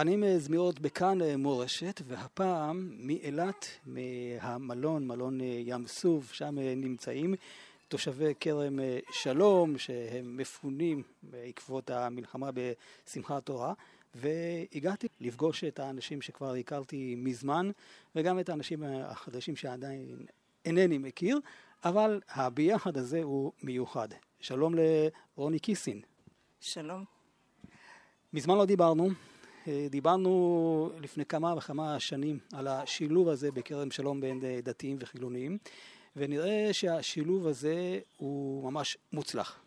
אני זמירות בכאן מורשת, והפעם מאילת, מהמלון, מלון ים סוף, שם נמצאים תושבי כרם שלום, שהם מפונים בעקבות המלחמה בשמחת תורה, והגעתי לפגוש את האנשים שכבר הכרתי מזמן, וגם את האנשים החדשים שעדיין אינני מכיר, אבל הביחד הזה הוא מיוחד. שלום לרוני קיסין. שלום. מזמן לא דיברנו, דיברנו לפני כמה וכמה שנים על השילוב הזה בכרם שלום בין דתיים וחילוניים, ונראה שהשילוב הזה הוא ממש מוצלח.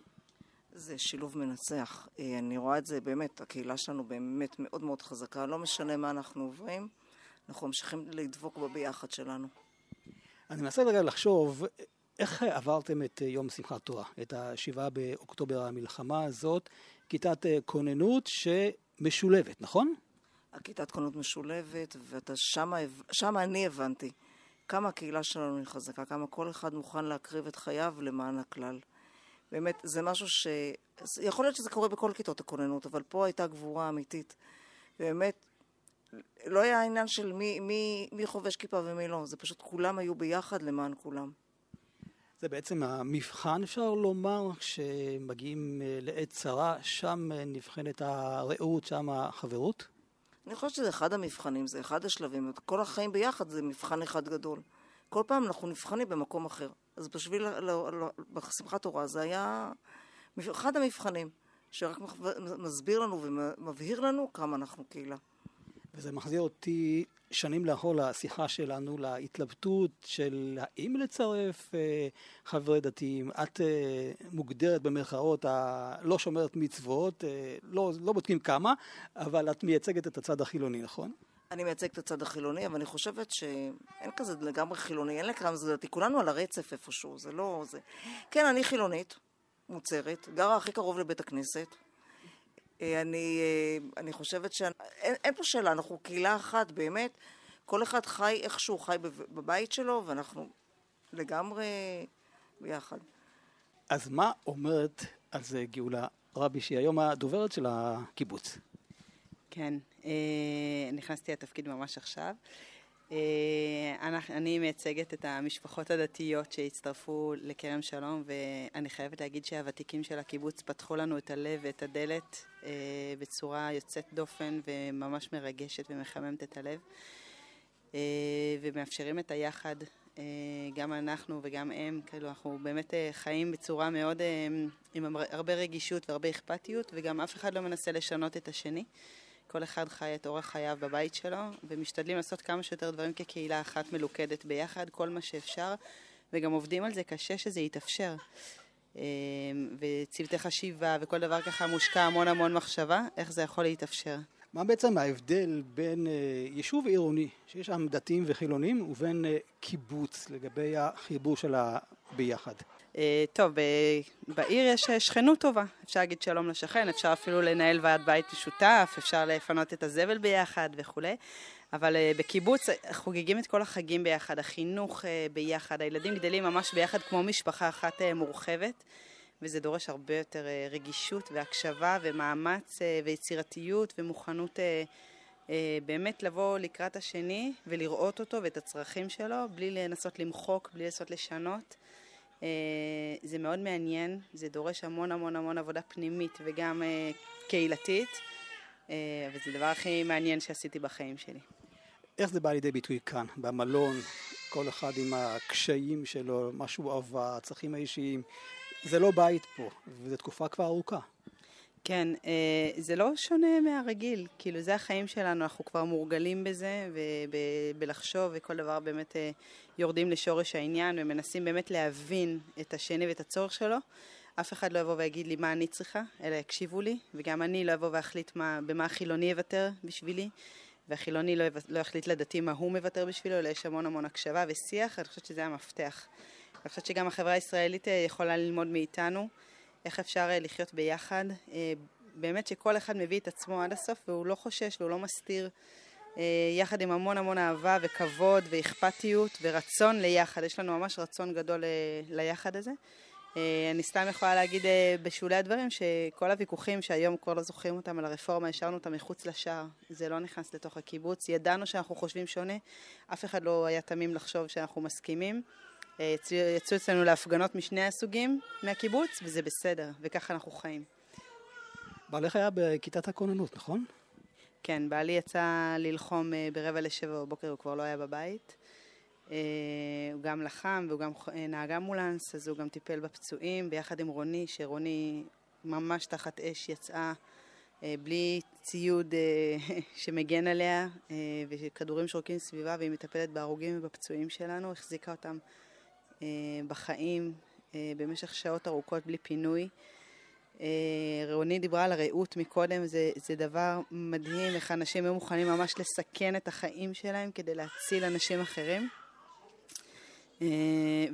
זה שילוב מנצח. אני רואה את זה באמת, הקהילה שלנו באמת מאוד מאוד חזקה, לא משנה מה אנחנו עוברים, אנחנו ממשיכים לדבוק בביחד שלנו. אני מנסה רגע לחשוב, איך עברתם את יום שמחת תורה, את השבעה באוקטובר המלחמה הזאת, כיתת כוננות שמשולבת, נכון? הכיתת כוננות משולבת, ואתה שמה, שמה אני הבנתי כמה הקהילה שלנו היא חזקה, כמה כל אחד מוכן להקריב את חייו למען הכלל. באמת, זה משהו ש... יכול להיות שזה קורה בכל כיתות הכוננות, אבל פה הייתה גבורה אמיתית. ובאמת, לא היה עניין של מי, מי, מי חובש כיפה ומי לא, זה פשוט כולם היו ביחד למען כולם. זה בעצם המבחן, אפשר לומר, כשמגיעים לעת צרה, שם נבחנת הרעות, שם החברות? אני חושבת שזה אחד המבחנים, זה אחד השלבים. כל החיים ביחד זה מבחן אחד גדול. כל פעם אנחנו נבחנים במקום אחר. אז בשביל, בשמחת תורה זה היה אחד המבחנים, שרק מסביר לנו ומבהיר לנו כמה אנחנו קהילה. וזה מחזיר אותי שנים לאחור לשיחה שלנו, להתלבטות של האם לצרף אה, חברי דתיים. את אה, מוגדרת במרכאות הלא שומרת מצוות, אה, לא, לא בודקים כמה, אבל את מייצגת את הצד החילוני, נכון? אני מייצגת את הצד החילוני, אבל אני חושבת שאין כזה לגמרי חילוני, אין לכמה זה דתי, כולנו על הרצף איפשהו, זה לא... זה... כן, אני חילונית, מוצרת, גרה הכי קרוב לבית הכנסת. אני, אני חושבת שאין אין פה שאלה, אנחנו קהילה אחת, באמת. כל אחד חי איך שהוא חי בבית שלו, ואנחנו לגמרי ביחד. אז מה אומרת על זה גאולה רבי, שהיא היום הדוברת של הקיבוץ? כן, נכנסתי לתפקיד ממש עכשיו. אני מייצגת את המשפחות הדתיות שהצטרפו לכרם שלום ואני חייבת להגיד שהוותיקים של הקיבוץ פתחו לנו את הלב ואת הדלת בצורה יוצאת דופן וממש מרגשת ומחממת את הלב ומאפשרים את היחד גם אנחנו וגם הם, כאילו אנחנו באמת חיים בצורה מאוד עם הרבה רגישות והרבה אכפתיות וגם אף אחד לא מנסה לשנות את השני כל אחד חי את אורח חייו בבית שלו, ומשתדלים לעשות כמה שיותר דברים כקהילה אחת מלוכדת ביחד, כל מה שאפשר, וגם עובדים על זה קשה שזה יתאפשר. וצוותי חשיבה וכל דבר ככה מושקע המון המון מחשבה, איך זה יכול להתאפשר. מה בעצם ההבדל בין יישוב עירוני, שיש שם דתיים וחילונים, ובין קיבוץ לגבי החיבור של הביחד? טוב, בעיר יש שכנות טובה, אפשר להגיד שלום לשכן, אפשר אפילו לנהל ועד בית משותף, אפשר לפנות את הזבל ביחד וכולי, אבל בקיבוץ חוגגים את כל החגים ביחד, החינוך ביחד, הילדים גדלים ממש ביחד כמו משפחה אחת מורחבת, וזה דורש הרבה יותר רגישות והקשבה ומאמץ ויצירתיות ומוכנות באמת לבוא לקראת השני ולראות אותו ואת הצרכים שלו, בלי לנסות למחוק, בלי לנסות לשנות. זה מאוד מעניין, זה דורש המון המון המון עבודה פנימית וגם קהילתית, וזה הדבר הכי מעניין שעשיתי בחיים שלי. איך זה בא לידי ביטוי כאן, במלון, כל אחד עם הקשיים שלו, מה שהוא עבר, הצרכים האישיים, זה לא בית פה, וזו תקופה כבר ארוכה. כן, זה לא שונה מהרגיל, כאילו זה החיים שלנו, אנחנו כבר מורגלים בזה, ובלחשוב וכל דבר באמת יורדים לשורש העניין ומנסים באמת להבין את השני ואת הצורך שלו. אף אחד לא יבוא ויגיד לי מה אני צריכה, אלא יקשיבו לי, וגם אני לא אבוא ואחליט מה, במה החילוני יוותר בשבילי, והחילוני לא, לא יחליט לדתי מה הוא מוותר בשבילו, אלא יש המון המון הקשבה ושיח, אני חושבת שזה המפתח. אני חושבת שגם החברה הישראלית יכולה ללמוד מאיתנו. איך אפשר לחיות ביחד, באמת שכל אחד מביא את עצמו עד הסוף והוא לא חושש והוא לא מסתיר, יחד עם המון המון אהבה וכבוד ואכפתיות ורצון ליחד, יש לנו ממש רצון גדול ליחד הזה, אה, אני סתם יכולה להגיד אה, בשולי הדברים שכל הוויכוחים שהיום כבר לא זוכרים אותם על הרפורמה, השארנו אותם מחוץ לשער. זה לא נכנס לתוך הקיבוץ. ידענו שאנחנו חושבים שונה, אף אחד לא היה תמים לחשוב שאנחנו מסכימים. אה, יצאו אצלנו להפגנות משני הסוגים מהקיבוץ, וזה בסדר, וככה אנחנו חיים. בעלך היה בכיתת הכוננות, נכון? כן, בעלי יצא ללחום ברבע לשבע בבוקר, הוא כבר לא היה בבית. אה, הוא גם לחם והוא גם אה, נהג אמבולנס, אז הוא גם טיפל בפצועים ביחד עם רוני, שרוני ממש תחת אש יצאה אה, בלי ציוד שמגן עליה וכדורים שורקים סביבה והיא מטפלת בהרוגים ובפצועים שלנו, החזיקה אותם בחיים במשך שעות ארוכות בלי פינוי. רוני דיברה על הרעות מקודם, זה, זה דבר מדהים איך אנשים היו מוכנים ממש לסכן את החיים שלהם כדי להציל אנשים אחרים. אה,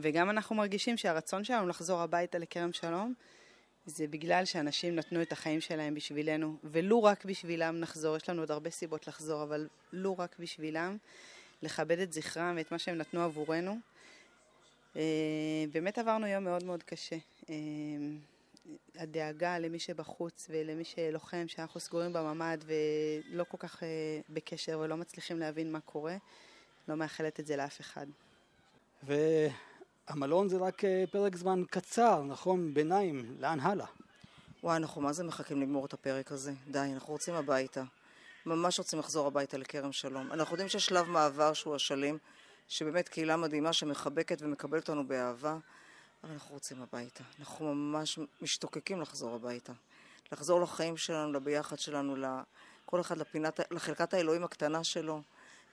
וגם אנחנו מרגישים שהרצון שלנו לחזור הביתה לכרם שלום זה בגלל שאנשים נתנו את החיים שלהם בשבילנו, ולו רק בשבילם נחזור. יש לנו עוד הרבה סיבות לחזור, אבל לו רק בשבילם, לכבד את זכרם ואת מה שהם נתנו עבורנו. אה, באמת עברנו יום מאוד מאוד קשה. אה, הדאגה למי שבחוץ ולמי שלוחם, שאנחנו סגורים בממ"ד ולא כל כך בקשר ולא מצליחים להבין מה קורה, לא מאחלת את זה לאף אחד. והמלון זה רק אה, פרק זמן קצר, נכון? ביניים, לאן הלאה? וואי, אנחנו מה זה מחכים לגמור את הפרק הזה? די, אנחנו רוצים הביתה. ממש רוצים לחזור הביתה לכרם שלום. אנחנו יודעים שיש שלב מעבר שהוא השלים, שבאמת קהילה מדהימה שמחבקת ומקבלת אותנו באהבה, אבל אנחנו רוצים הביתה. אנחנו ממש משתוקקים לחזור הביתה. לחזור לחיים שלנו, לביחד שלנו, לכל אחד לפינת, לחלקת האלוהים הקטנה שלו.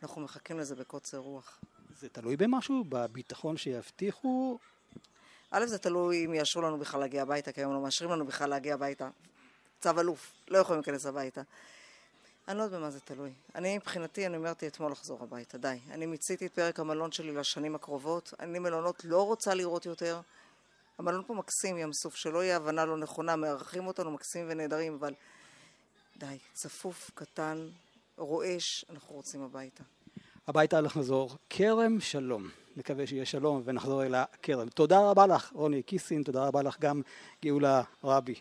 אנחנו מחכים לזה בקוצר רוח. זה תלוי במשהו? בביטחון שיבטיחו? א', זה תלוי אם יאשרו לנו בכלל להגיע הביתה, כי היום לא מאשרים לנו בכלל להגיע הביתה. צו אלוף, לא יכולים להיכנס הביתה. אני לא יודעת במה זה תלוי. אני מבחינתי, אני אומרת אתמול לחזור הביתה, די. אני מיציתי את פרק המלון שלי לשנים הקרובות. אני מלונות לא רוצה לראות יותר. המלון פה מקסים, ים סוף, שלא יהיה הבנה לא נכונה, מארחים אותנו מקסים ונהדרים, אבל די, צפוף, קטן, רועש, אנחנו רוצים הביתה. הביתה לחזור. כרם שלום. נקווה שיהיה שלום ונחזור אל הכרם. תודה רבה לך, רוני קיסין, תודה רבה לך גם גאולה רבי.